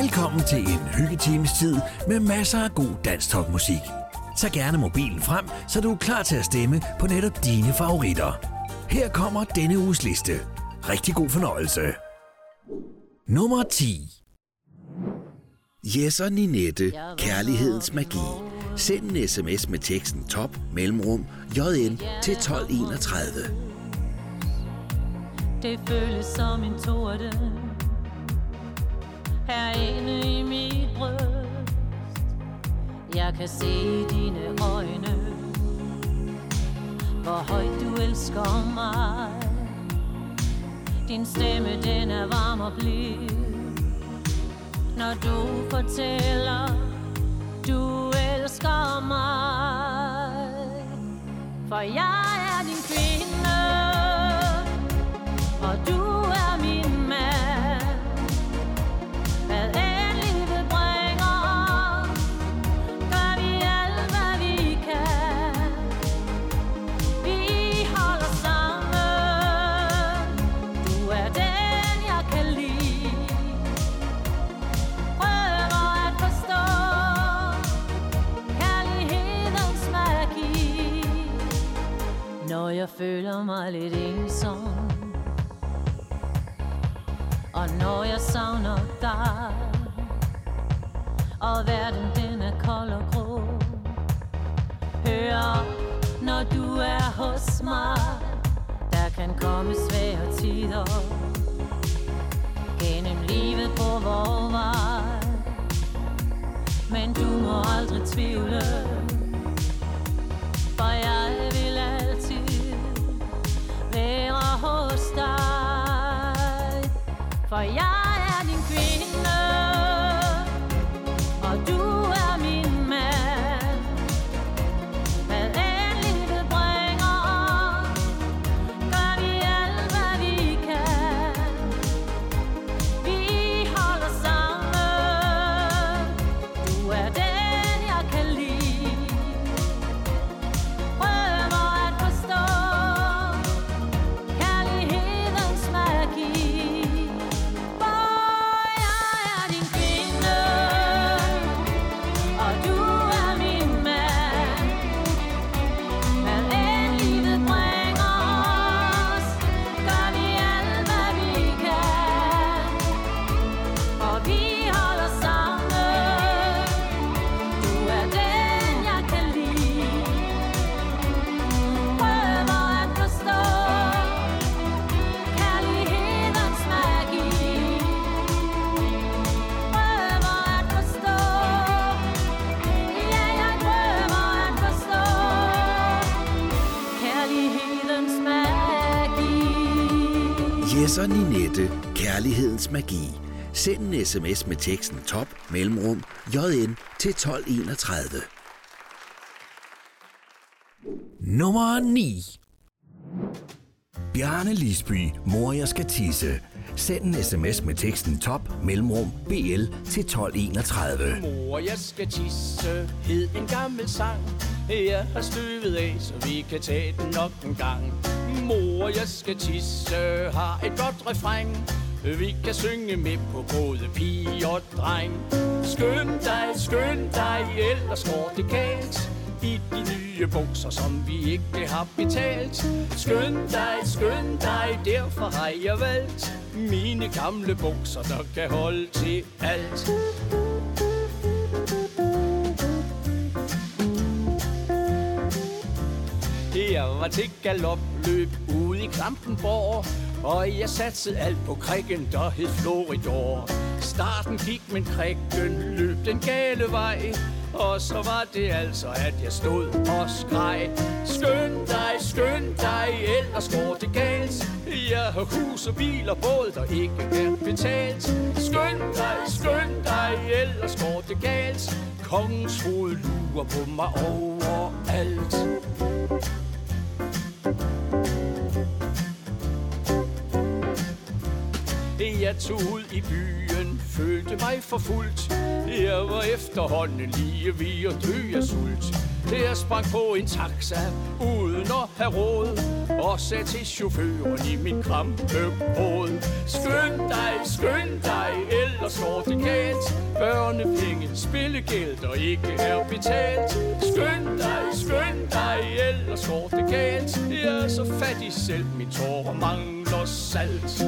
Velkommen til en hyggetimes tid med masser af god dansk musik. Tag gerne mobilen frem, så du er klar til at stemme på netop dine favoritter. Her kommer denne uges liste. Rigtig god fornøjelse. Nummer 10 Jes og Ninette, Kærlighedens Magi. Send en sms med teksten top mellemrum JN til 1231. Det føles som en torden Herinde i mit bryst. Jeg kan se dine øjne. Hvor højt du elsker mig. Din stemme den er varm og blid. Når du fortæller Du elsker mig. For jeg er din kvinde. Og du jeg føler mig lidt ensom. Og når jeg savner dig Og verden den er kold og grå Hør, når du er hos mig Der kan komme svære tider. Gennem livet på vor vej. Men du må aldrig tvivle For jeg vil altid være hos dig. For jeg Jes og Ninette, Kærlighedens Magi. Send en sms med teksten top mellemrum JN til 1231. Nummer 9 Bjarne Lisby, mor jeg skal tisse. Send en sms med teksten top mellemrum BL til 1231. Mor, jeg skal tisse, hed en gammel sang. Jeg har støvet af, så vi kan tage den op en gang. Mor, jeg skal tisse, har et godt refræng. Vi kan synge med på både pige og dreng. Skynd dig, skynd dig, ellers går det galt. I de nye bukser, som vi ikke har betalt. Skynd dig, skynd dig, derfor har jeg valgt mine gamle bukser, der kan holde til alt. Jeg var til galopløb ude i Klampenborg. Og jeg satsede alt på krikken, der hed Floridor. Starten gik, men krikken løb den gale vej. Og så var det altså, at jeg stod og skreg. Skynd dig, skynd dig, ellers går det galt. Jeg har hus og bil og båd, der ikke er betalt. Skynd dig, skynd dig, ellers går det galt. Kongens hoved lurer på mig overalt. Thank you. Jeg tog ud i byen, følte mig forfulgt. Jeg var efterhånden lige ved at dø af sult. Jeg sprang på en taxa, uden at have råd Og sagde til chaufføren i min krampebrød Skynd dig, skynd dig, ellers går det galt Børnepenge, spillegæld og ikke er betalt Skynd dig, skynd dig, ellers går det galt Jeg er så fattig selv, min tårer mangler salt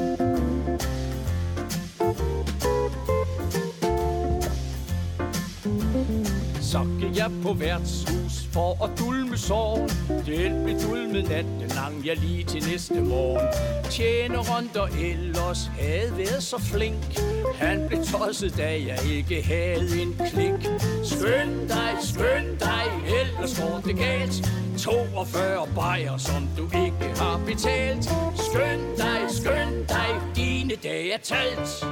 jeg på værtshus for at dulme sorgen. Den blev dulmet natten lang, jeg lige til næste morgen. Tjeneren, der ellers havde været så flink Han blev tosset, da jeg ikke havde en klik. Skynd dig, skynd dig, ellers går det galt. 42 bajer, som du ikke har betalt. Skynd dig, skynd dig, dine dage er talt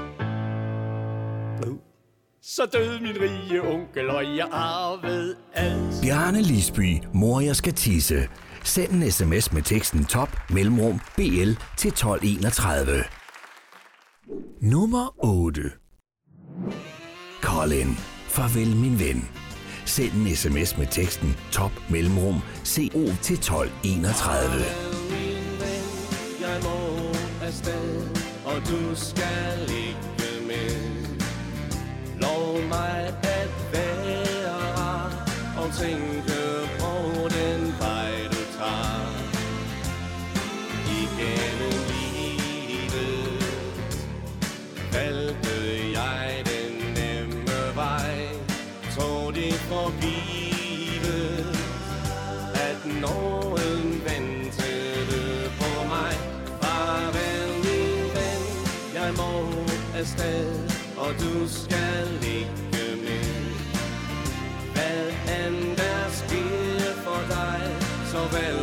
så døde min rige onkel, og jeg arvede alt. Bjarne Lisby, mor jeg skal tisse. Send en sms med teksten top mellemrum BL til 1231. Nummer 8. Colin. Farvel min ven. Send en sms med teksten top mellemrum CO til 1231. min ven, jeg må afsted, og du skal ikke mig at være og tænke på den vej, du tager. Igennem livet valgte jeg den nemme vej, tog det for at nogen ventede på mig. Farvel, min ven, jeg må afsted, og du skal så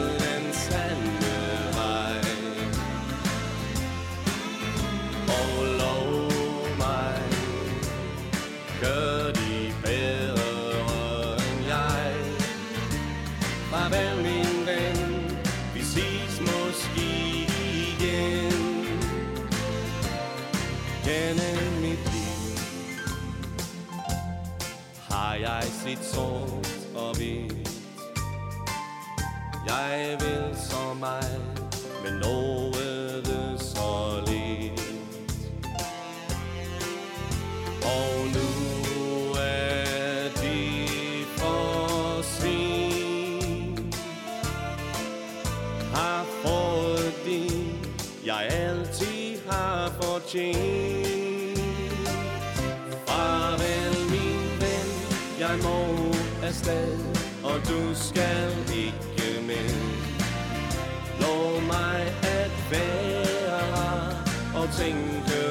mig, men noget så lidt. Og nu er de for sent. Har fået det, jeg altid har fortjent. Farvel min ven, jeg må afsted Og du skal være og tænke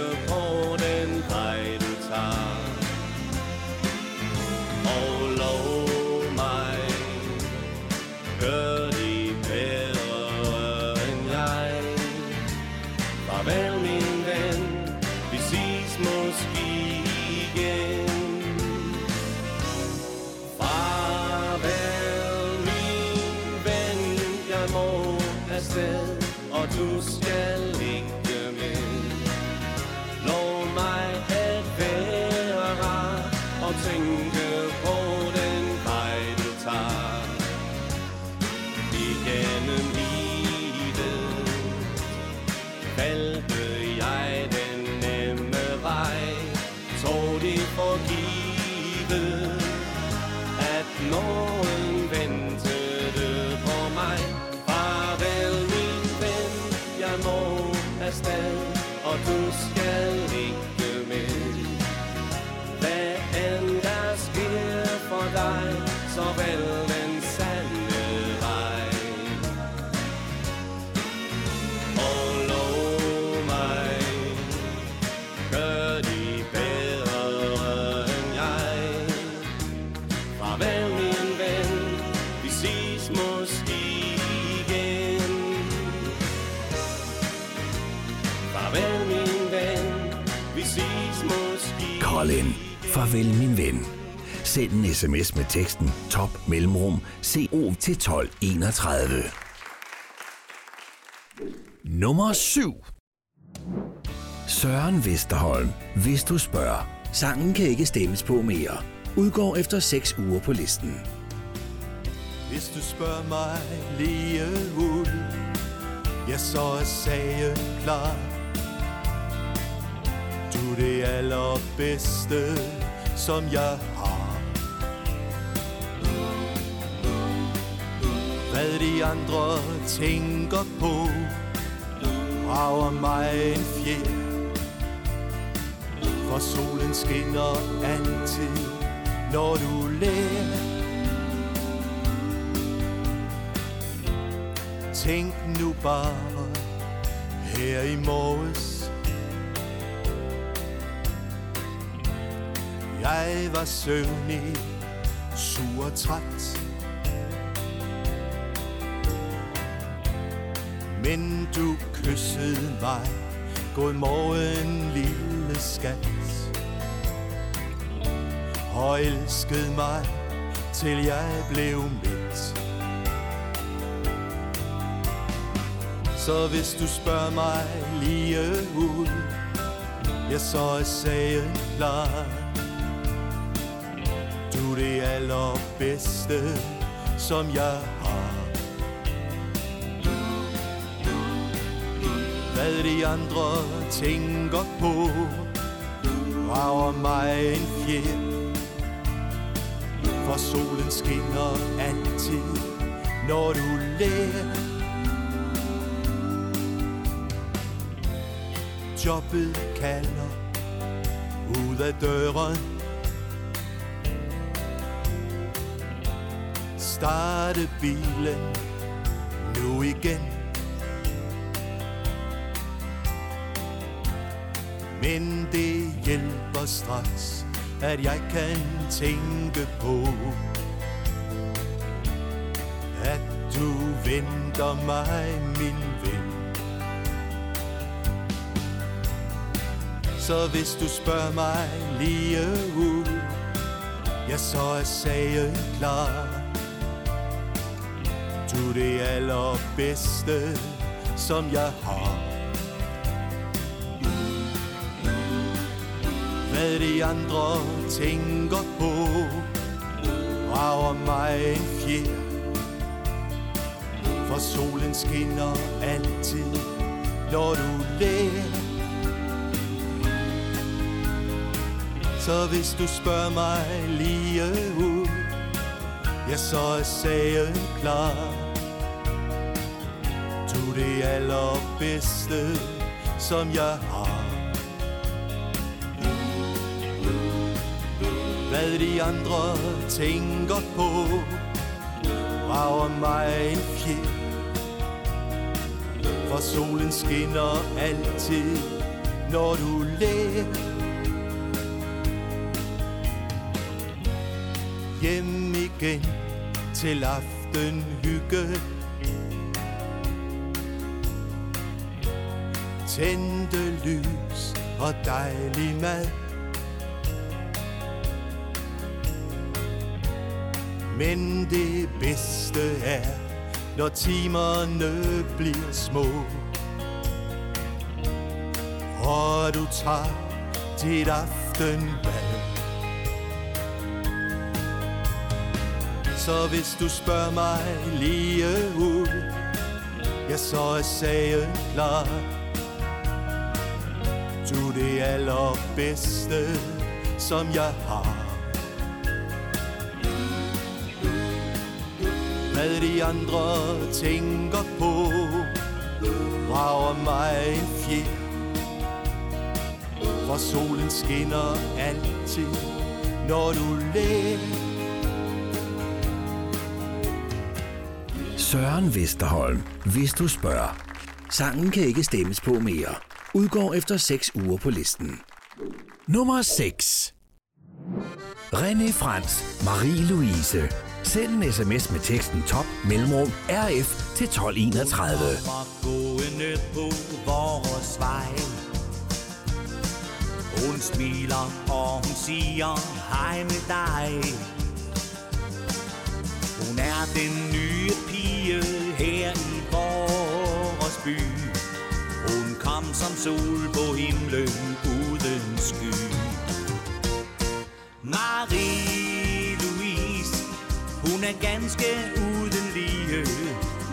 måske Colin. Farvel min ven. Send en sms med teksten top mellemrum CO til 1231. Nummer 7. Søren Vesterholm, hvis du spørger. Sangen kan ikke stemmes på mere. Udgår efter 6 uger på listen. Hvis du spørger mig lige ud Ja, så er sagen klar det allerbedste, som jeg har. Hvad de andre tænker på Rager mig en fjer For solen skinner altid, når du lærer. Tænk nu bare her i morges. Jeg var søvnig, sur og træt. Men du kyssede mig. God morgen, lille skat. Og elskede mig, til jeg blev midt. Så hvis du spørger mig lige ud Ja, så er sagen klar du er det allerbedste, som jeg har. Hvad de andre tænker på Rager mig en fjer For solen skinner altid, når du lærer. Jobbet kalder ud af døren. Starte bilen nu igen. Men det hjælper straks At jeg kan tænke på At du venter mig, min ven. Så hvis du spørger mig lige ud Ja, så er sagen klar. Du er det allerbedste, som jeg har. Hvad de andre tænker på Rager mig en fjer. For solen skinner altid, når du lærer. Så hvis du spørger mig lige ud Ja, så er sagen klar det allerbedste, som jeg har. Hvad de andre tænker på Rager mig en fjer For solen skinner altid, når du lærer. Hjem igen til aften Tændte lys og dejlig mad. Men det bedste er, når timerne bliver små. Og du tager dit aftenbad. Så hvis du spørger mig lige ud Ja, så er sagen klar du det allerbedste, som jeg har Hvad de andre tænker på Rager mig en fjer For solen skinner altid, når du lærer Søren Vesterholm, hvis du spørger. Sangen kan ikke stemmes på mere. Udgår efter 6 uger på listen. Nummer 6. René Frans, Marie-Louise. Send en sms med teksten top mellemrum RF til 1231. Hun smiler og hun siger hej med dig Hun er den nye pige her i vores by hun som sol på himlen uden sky. Marie-Louise, hun er ganske uden lige.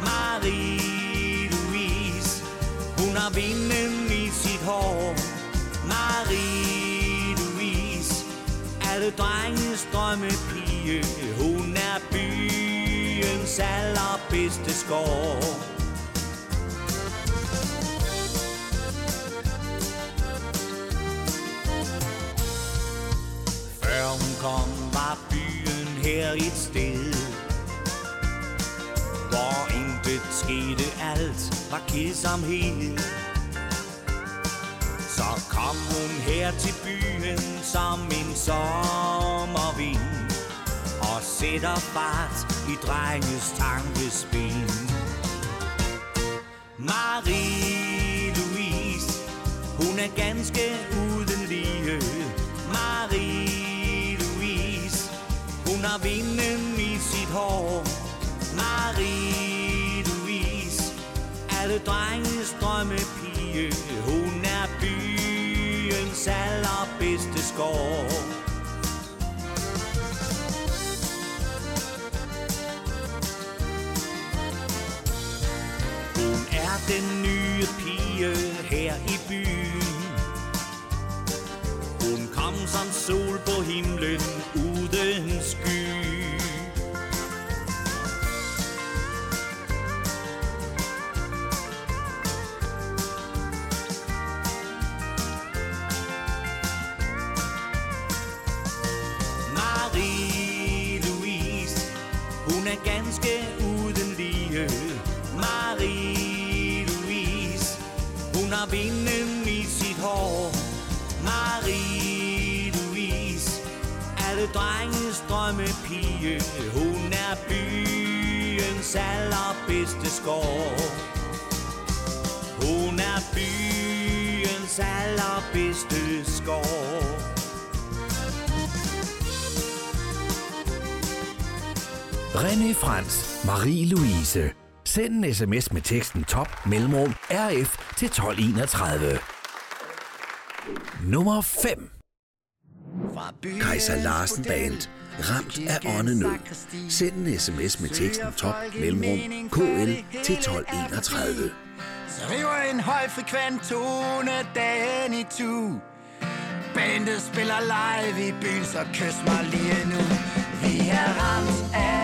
Marie-Louise, hun har vinden i sit hår. Marie-Louise, alle drenges drømmepige. Hun er byens allerbedste skår. Kom, var byen her et sted Hvor intet skete, alt var kedsomhed. Så kom hun her til byen som en sommervind Og sætter fart i drenges tankespind. Marie-Louise, hun er ganske uden lige Marie hun vinden i sit hår. Marie-Louise er det drenges drømmepige? Hun er byens allerbedste skår. Hun er den nye pige her i byen. Hun kom som sol på himlen uden drømmepige Hun er byens allerbedste skår Hun er byens allerbedste skår René Frans, Marie-Louise. Send en sms med teksten top mellemrum RF til 1231. Nummer 5. Kaiser Larsen Band. Ramt af åndenød. Send en sms med teksten top mellemrum KL til 1231. Så river en højfrekvent tone dagen i tu Bandet spiller live i byen, så kys mig lige nu Vi er ramt af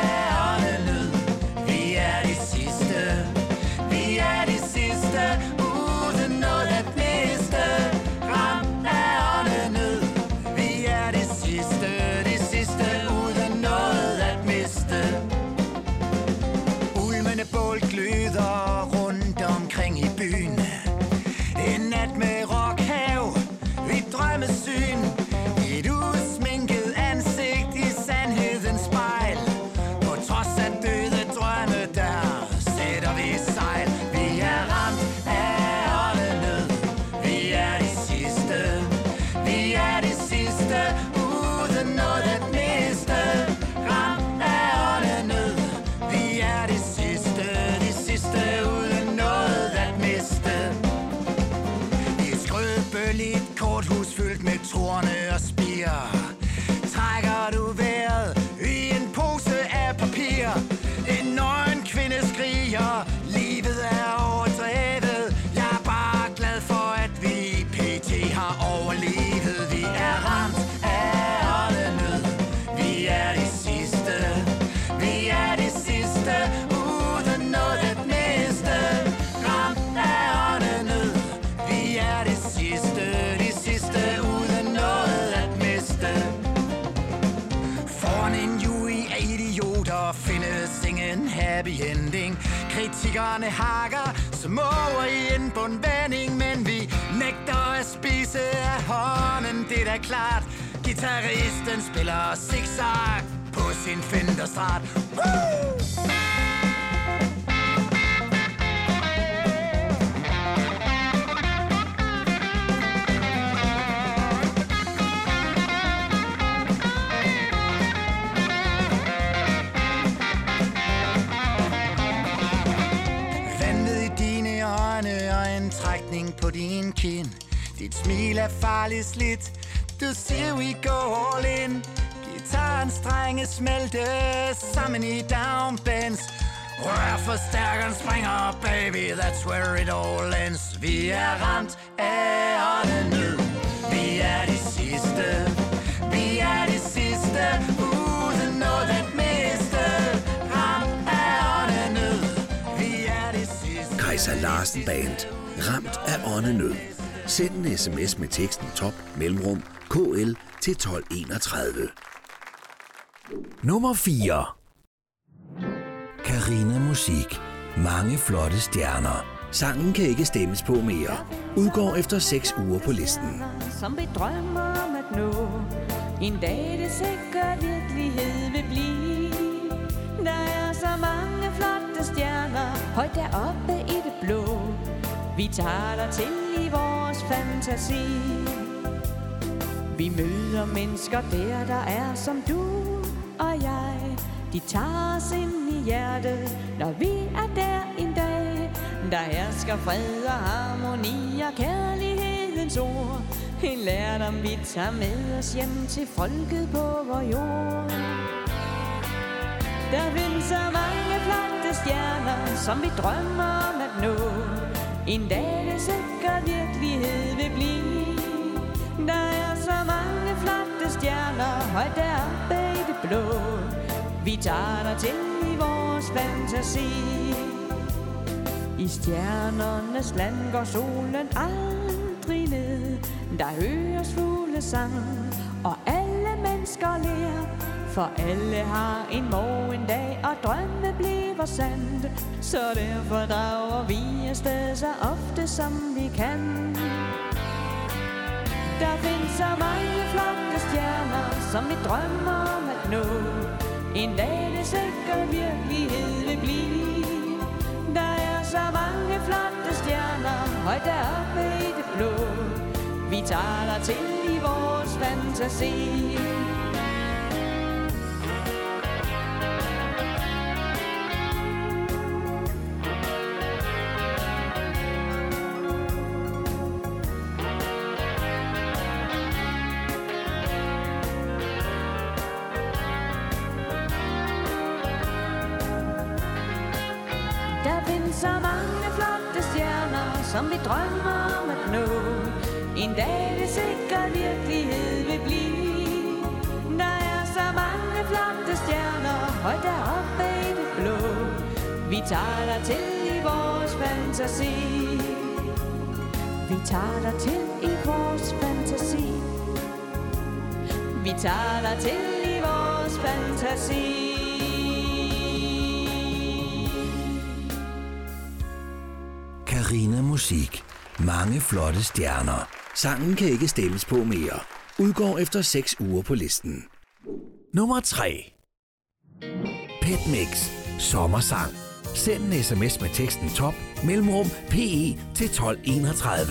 idioter findes ingen happy ending. Kritikerne hakker som over i en bundvending Men vi nægter at spise af hånden, det er da klart. Gitarristen spiller zigzag på sin Fenderstrat Woo! På din kind Dit smil er farligt slidt. Du siger we go all in. Gitaren strenge smelte sammen i downbends. Rør forstærkeren springer, baby, that's where it all ends. Vi er ramt af åndenød Vi er de sidste. Vi er de sidste Uden noget at miste. Ramt af åndenød Vi er de sidste. Kaiser Larsen Band. Ramt af åndenød. Send en sms med teksten top mellemrum KL til 1231. Nummer 4. Karina Musik. Mange flotte stjerner. Sangen kan ikke stemmes på mere. Udgår efter 6 uger på listen. Som vi drømmer om at nå En dag det sikkert virkelighed vil blive Der er så mange flotte stjerner Højt deroppe i vi tager dig til i vores fantasi. Vi møder mennesker der, der er som du og jeg. De tager os ind i hjertet Når vi er der en dag. Der hersker fred og harmoni og kærlighedens ord. En lærdom vi tager med os hjem til folket på vor jord. Der findes så mange flotte stjerner Som vi drømmer om at nå. En dag det sikkert virkelighed vil blive. Der er så mange flotte stjerner Højt deroppe i det blå. Vi tager dig til i vores fantasi. I stjernernes land går solen aldrig ned. Der høres fuglesang Og alle mennesker lærer for alle har en morgen dag Og drømme bliver sandt Så derfor drager vi afsted Så ofte som vi kan der findes så mange flotte stjerner, som vi drømmer om at nå. En dag det sikkert virkelighed vil blive. Der er så mange flotte stjerner, højt deroppe i det blå. Vi tager dig til i vores fantasi. Der så mange flotte stjerner, som vi drømmer om at nå. En dag det sikkert virkelighed vil blive. Der er så mange flotte stjerner, højt deroppe i det blå. Vi tager dig til i vores fantasi. Vi tager dig til i vores fantasi. Vi tager dig til i vores fantasi. Musik. Mange flotte stjerner. Sangen kan ikke stemmes på mere. Udgår efter 6 uger på listen. Nummer 3. Pet Mix. Sommersang. Send en sms med teksten top mellemrum PE til 1231.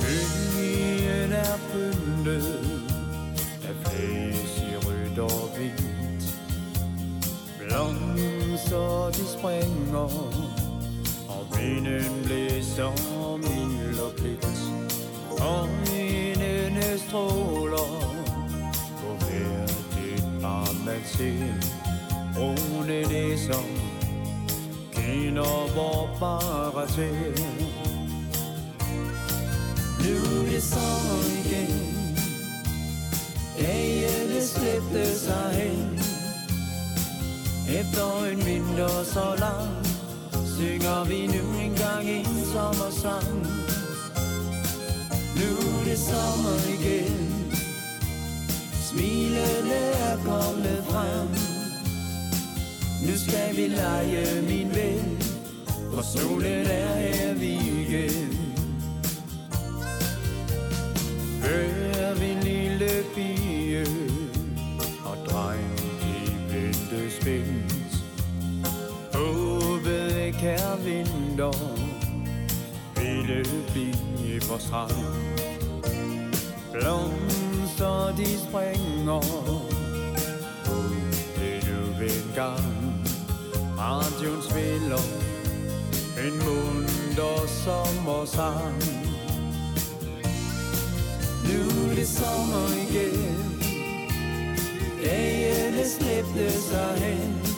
Byen er pyntet af flæs i rødt og hvidt. Blomster de springer, vinden blæser min mild og. Øjnene stråler på hver det barn man ser. Brune næser kender hvor bare til. Nu er det så igen Dagene slæbte sig hen Efter en vinter så lang Synger vi nu engang en sommersang. Nu er det sommer igen. Smilene er kommet frem. Nu skal vi lege min ven For solen er her vi igen. Hør min lille pige Og dreng i vente spændt kære ikke er vinter Ville blive for strand Blomster de springer. Det du vil gang Radion spiller En munter sommersang. Det sommer igen. Dagene slæbte sig hen.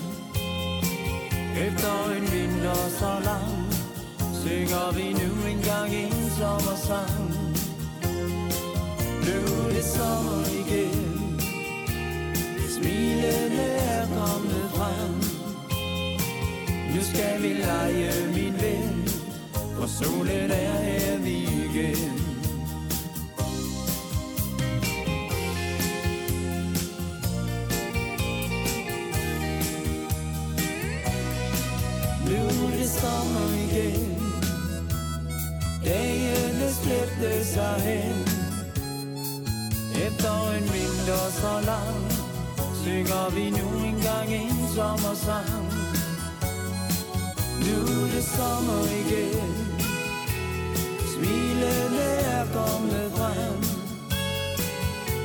Efter en vinter så lang Synger vi nu engang en sommersang. Nu er det sommer igen. Smilene er kommet frem. Nu skal vi lege min ven For solen er her igen. Dagene sig hen. Efter en vinter så lang Synger vi nu engang en sommersang. Nu er det sommer igen. Smilene er kommet frem.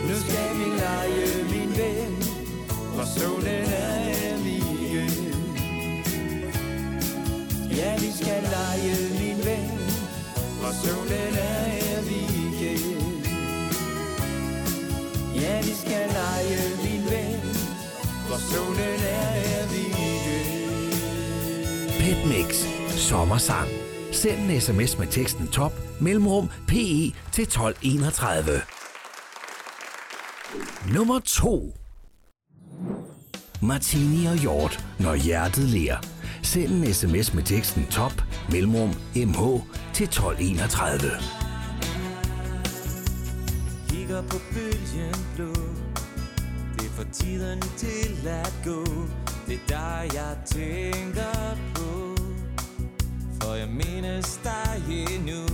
Nu skal vi lege min ven For solen er her igen. Ja, vi skal lege min ven For solen er Ja, vi skal lege min ven For solen er her vi igen Pet Sommersang. Send en sms med teksten top mellemrum PE til 1231. Nummer 2. Martini og Hjort, når hjertet ler. Send en sms med teksten top mellemrum MH til 1231 ligger på bølgen blå. Det er for tiden til at gå. Det er dig jeg tænker på. For jeg mindes dig endnu.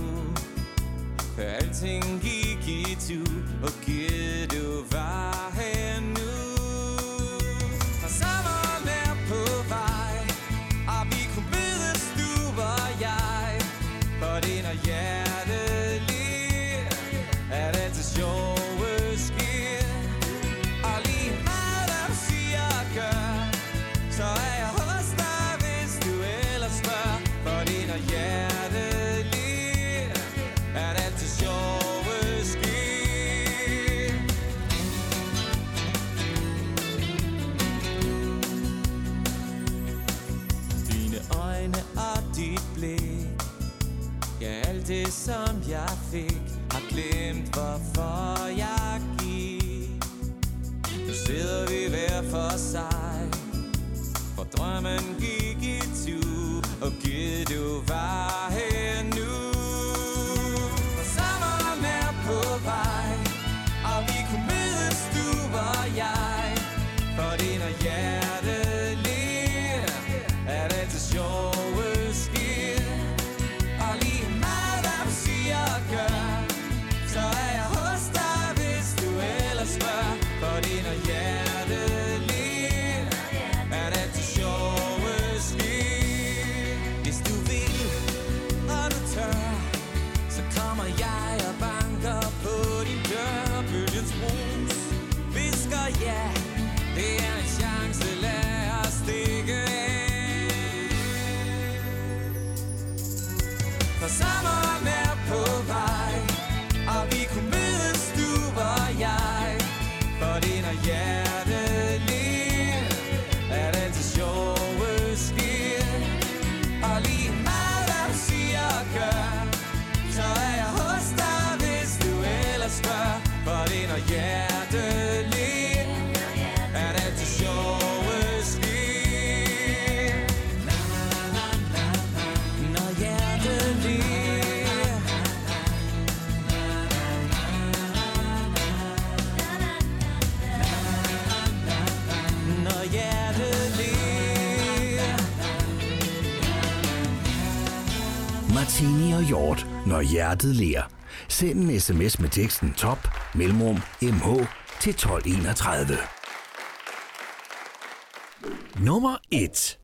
For alting gik i tu Og givet du var her nu? Når hjertet ler. Send en sms med teksten top mellemrum MH til 1231. Nummer 1.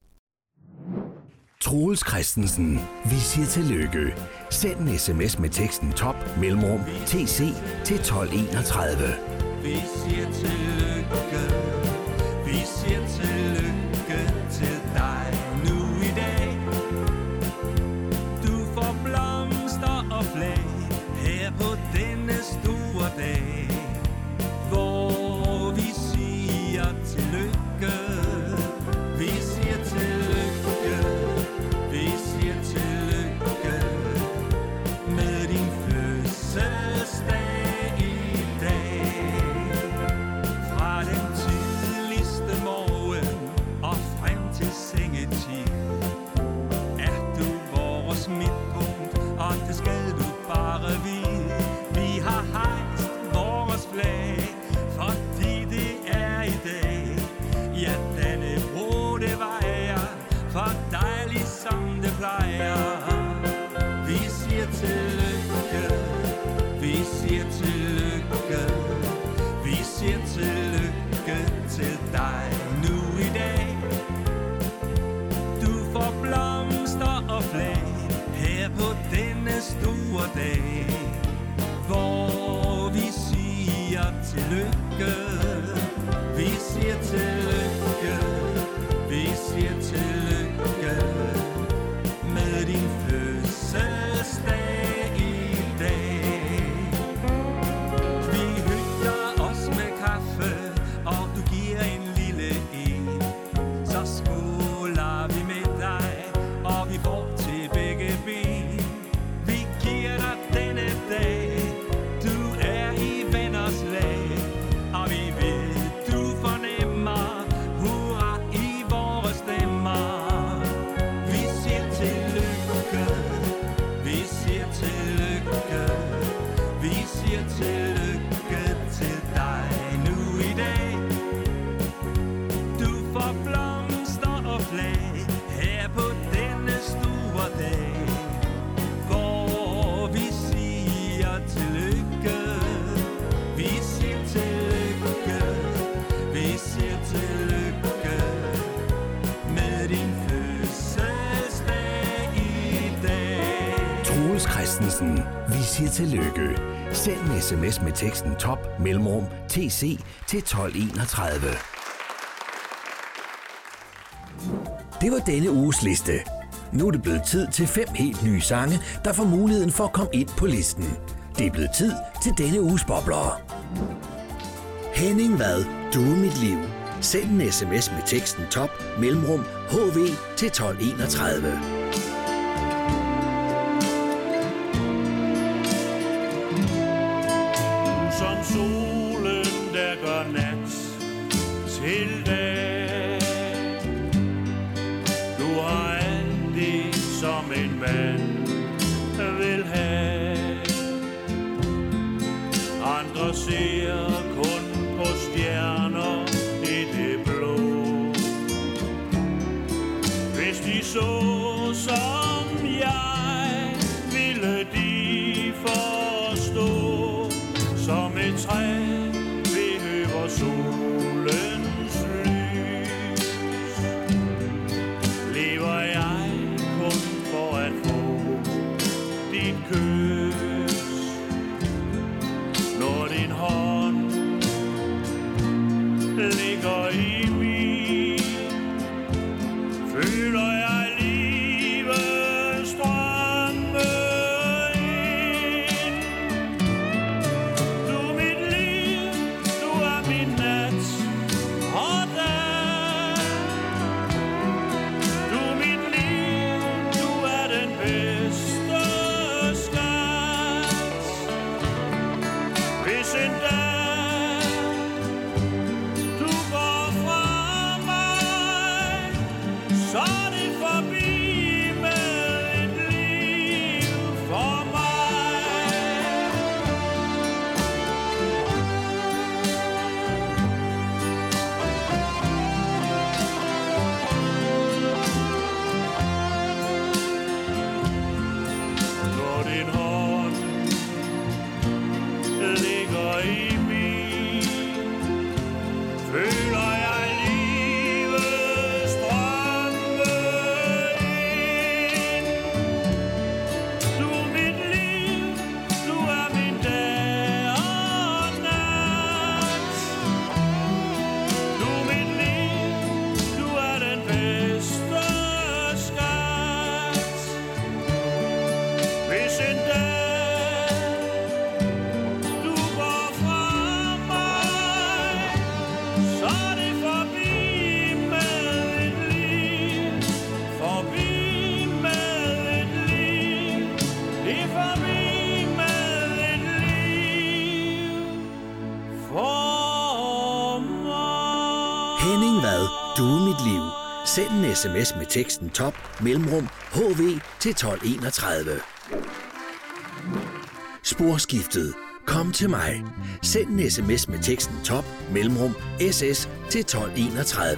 Troels Christensen, vi siger tillykke. Send en sms med teksten top mellemrum TC til 1231. Vi siger tillykke, birthday. birthday. Christensen. Vi siger tillykke. Send en sms med teksten top mellemrum tc til 1231. Det var denne uges liste. Nu er det blevet tid til fem helt nye sange, der får muligheden for at komme ind på listen. Det er blevet tid til denne uges bobler. Henning Vad, du er mit liv. Send en sms med teksten top mellemrum hv til 1231. see Henning Vad, du er mit liv. Send en sms med teksten top mellemrum hv til 1231. Sporskiftet. Kom til mig. Send en sms med teksten top mellemrum ss til 1231.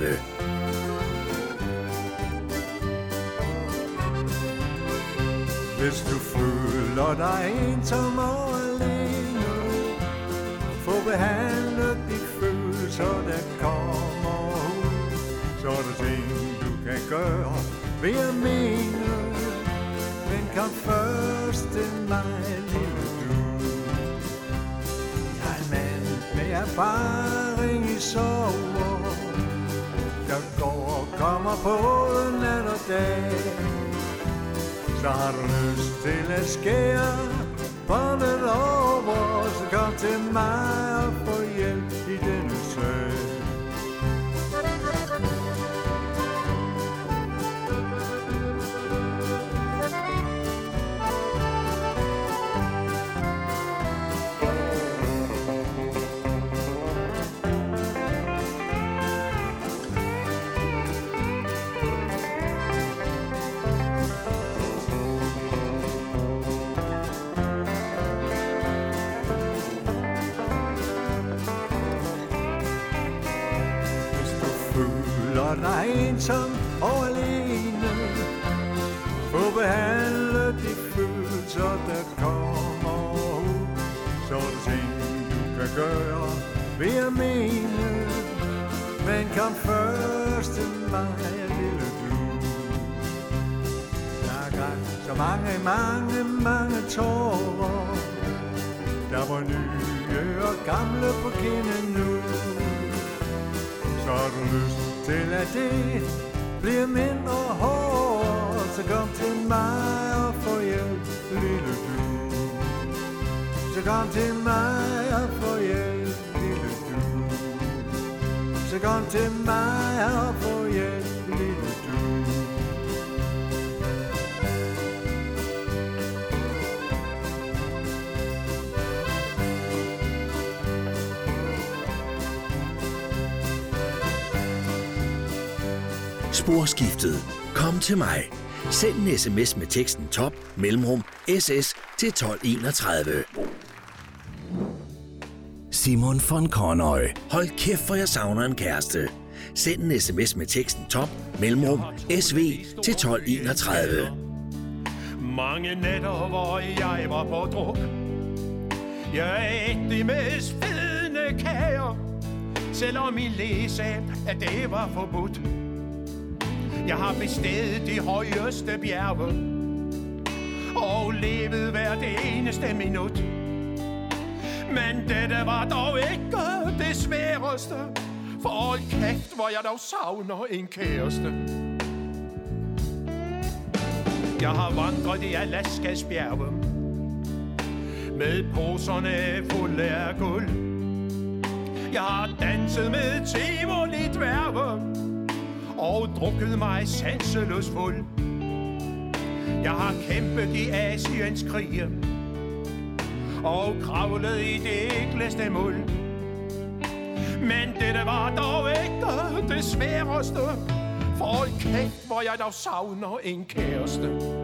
Hvis du føler dig ensom og alene Få behandlet de følelser, der kommer så er der ting, du kan gøre ved at mene Men kom først til mig, lille du Jeg er en mand med erfaring i sover Jeg går og kommer på nat og dag så har du lyst til at skære båndet over, så kom til mig og få hjælp i denne sag. Føler dig ensom og alene. Få behandlet de følelser, der kommer ud Så er ting, du kan gøre ved at mene Men kom først til mig, lille du. Der er grædt så mange, mange, mange tårer. Der var nye og gamle på kinden nu. Så har du lyst til at det bliver mindre hårdt, så kom til mig og få hjælp, lille du. Så kom til mig og få hjælp, lille du. Så kom til mig og få hjælp, Sporskiftet. Kom til mig. Send en sms med teksten top mellemrum ss til 1231. Simon von Kornøj. Hold kæft, for jeg savner en kæreste. Send en sms med teksten top mellemrum sv til 1231. Mange nætter, hvor jeg var på druk Jeg æt de mest fedende kager Selvom I læge at det var forbudt jeg har bestedet de højeste bjerge Og levet hver det eneste minut. Men dette var dog ikke det sværeste. For hold kæft, hvor jeg dog savner en kæreste. Jeg har vandret i Alaskas bjerge Med poserne fulde af guld. Jeg har danset med tivoli dværge. Og drukket mig sanseløs fuld. Jeg har kæmpet i Asiens krige Og kravlet i det ægleste muld. Men dette var dog ikke det sværeste. For hold kæft, hvor jeg dog savner en kæreste.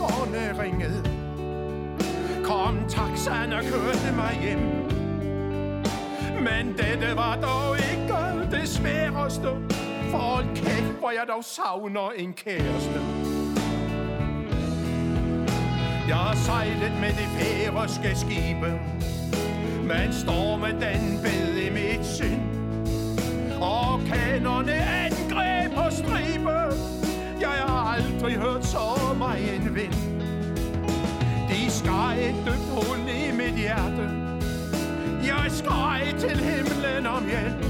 Kirkeklokkerne ringede Kom taxaen og kørte mig hjem. Men dette var dog ikke det sværeste. For hold kæft, hvor jeg dog savner en kæreste. Jeg har sejlet med de færøske skibe Men stormen den bed i mit sind. Og kanerne angreb på stribe. Jeg har aldrig hørt så meget en vind De skar et dybt hul i mit hjerte Jeg skreg til himlen om hjælp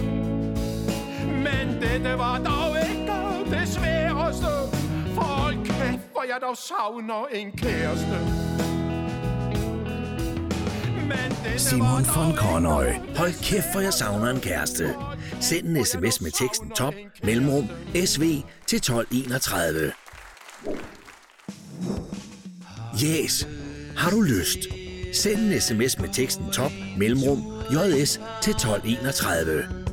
Men dette var dog ikke det sværeste For hold kæft, hvor jeg dog savner en kæreste Simon von Kornøj. Hold kæft, for jeg savner en kæreste. Send en sms med teksten top mellemrum sv til 1231. Yes. Har du lyst? Send en sms med teksten top mellemrum js til 1231.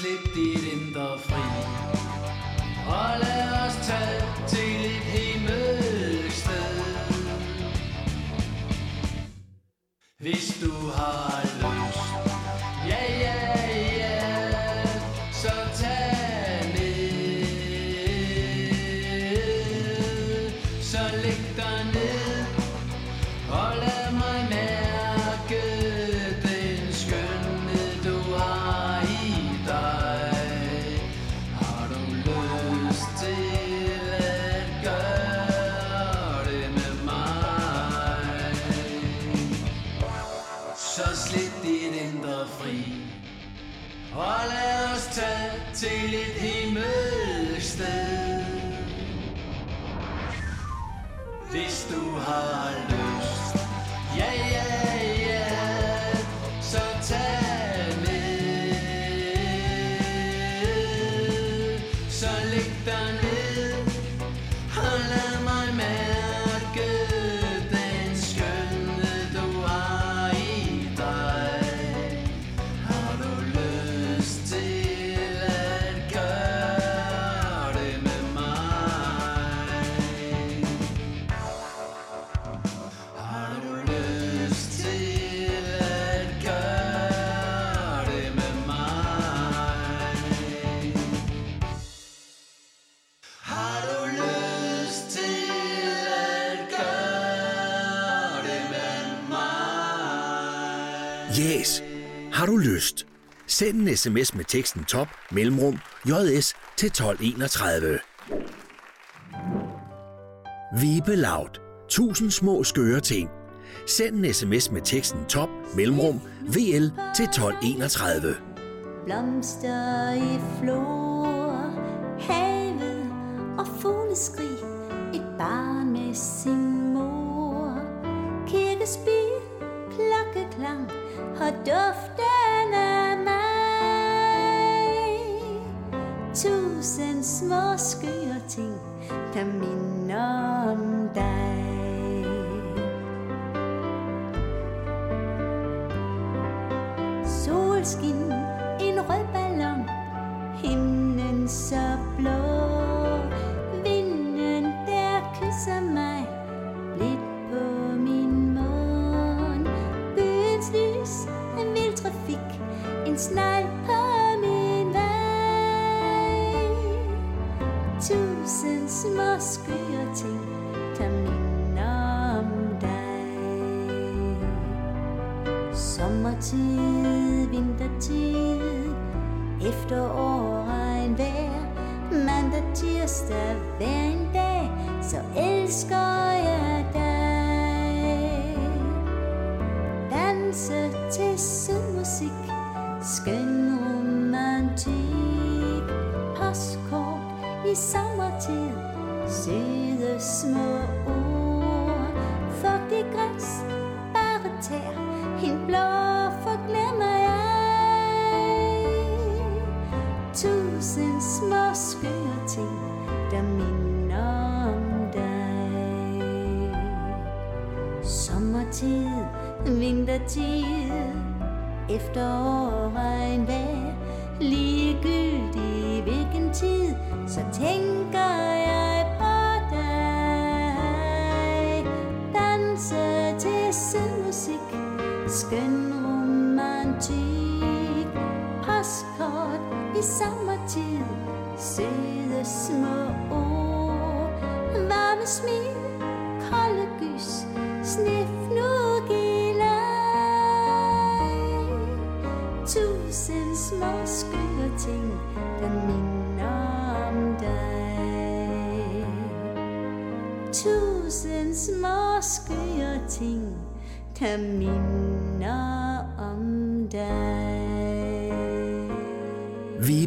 Så slip dit Hvis du Send en sms med teksten top mellemrum js til 1231. Vibe Loud. Tusind små skøre ting. Send en sms med teksten top mellemrum vl til 1231. Blomster i flor, havet og fugleskrig. Et barn med sin mor. Kirkespil, klokkeklang og duften af Tusind små skøre ting, der minder om dig. Solskin, i samme tid søde små ord, varme smil, kolde gys, Snif nu leg. Tusind små skøre ting, der minder om dig. Tusind små skøre ting, der minder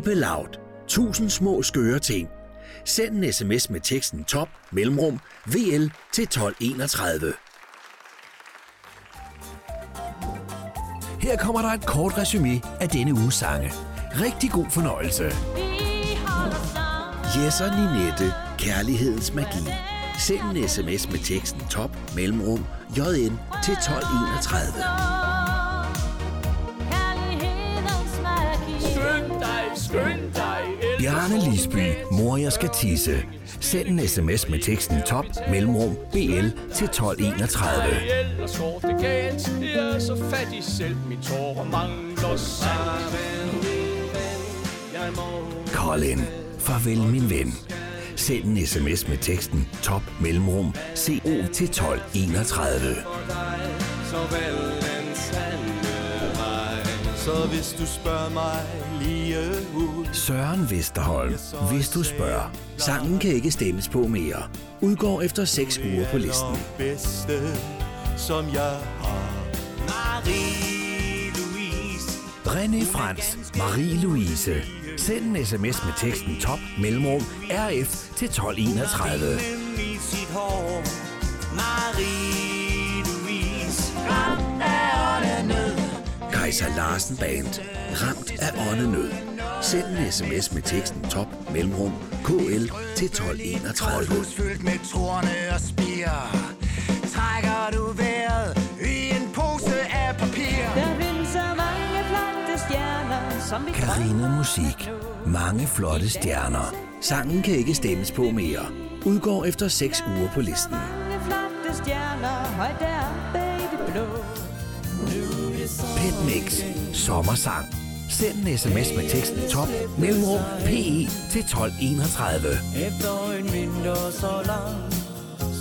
Vibe Laut. 1000 små skøre ting. Send en sms med teksten top mellemrum VL til 1231. Her kommer der et kort resume af denne uges sange. Rigtig god fornøjelse. Jes og Ninette. Kærlighedens magi. Send en sms med teksten top mellemrum JN til 1231. Bjarne Lisby, mor jeg skal tisse. Send en sms med teksten top mellemrum BL til 1231. Ellers går det galt Jeg er så fattig selv Min tårer mangler salt Colin, farvel min ven. Send en sms med teksten top mellemrum CO til 1231. Så vel en sande vej Så hvis du spørger mig lige ud Søren Vesterholm, hvis du spørger. Sangen kan ikke stemmes på mere. Udgår efter 6 uger på listen. bedste, som jeg har Marie-Louise René Frans, Marie-Louise. Send en sms med teksten top mellemrum RF til 1231. Kaiser Larsen Band. Ramt af åndenød. Send en sms med teksten top mellemrum KL til 1231. Hus fyldt med torne og spire Trækker du vejret i en pose af papir Der findes så mange flotte stjerner, som vi Karina Musik. Mange flotte stjerner. Sangen kan ikke stemmes på mere. Udgår efter 6 uger på listen. Mange flotte stjerner, højt deroppe. Pet Mix. Sommersang. Send en sms med teksten top mellemrum PE til 1231. Efter en vinter så lang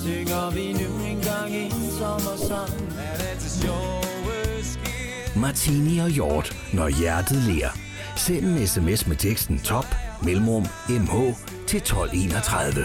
Synger vi nu en gang en sommersang Er Martini og Hjort, når hjertet ler. Send en sms med teksten top mellemrum MH til 1231.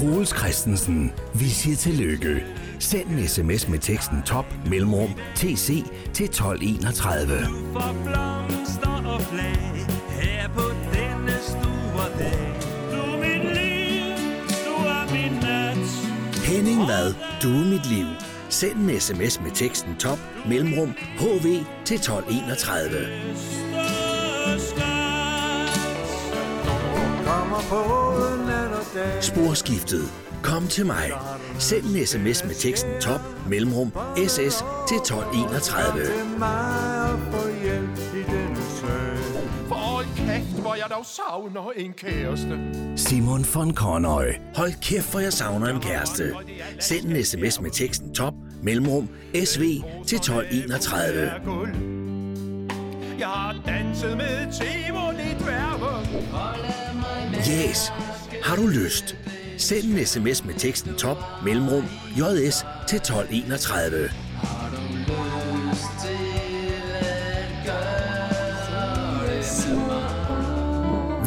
Troels Christensen, vi siger tillykke. Send en sms med teksten top mellemrum TC til 1231. For blomster og flag Her på denne store dag Du er mit liv Du er min nat Henning Vad, du er mit liv. Send en sms med teksten top mellemrum HV til 1231. Kommer dag Sporskiftet. Kom til mig. Send en sms med teksten top mellemrum SS til 1231. til mig og få hjælp i denne sag For hold kæft, hvor jeg dog savner en kæreste. Simon von Kornøj, Hold kæft, for jeg savner en kæreste. Send en sms med teksten top mellemrum SV til 1231. Er guld. Jeg har danset med Tivoli dværge. Yes har du lyst. Send en sms med teksten top mellemrum js til 1231.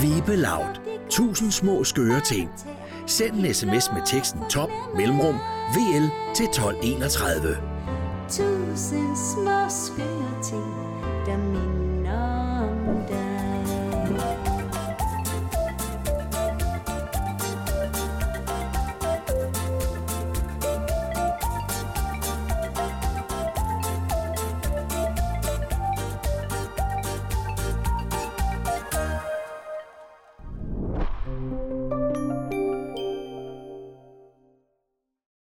Vibe Loud. Tusind små skøre ting. Send en sms med teksten top mellemrum vl til 1231. Tusind små skøre ting, der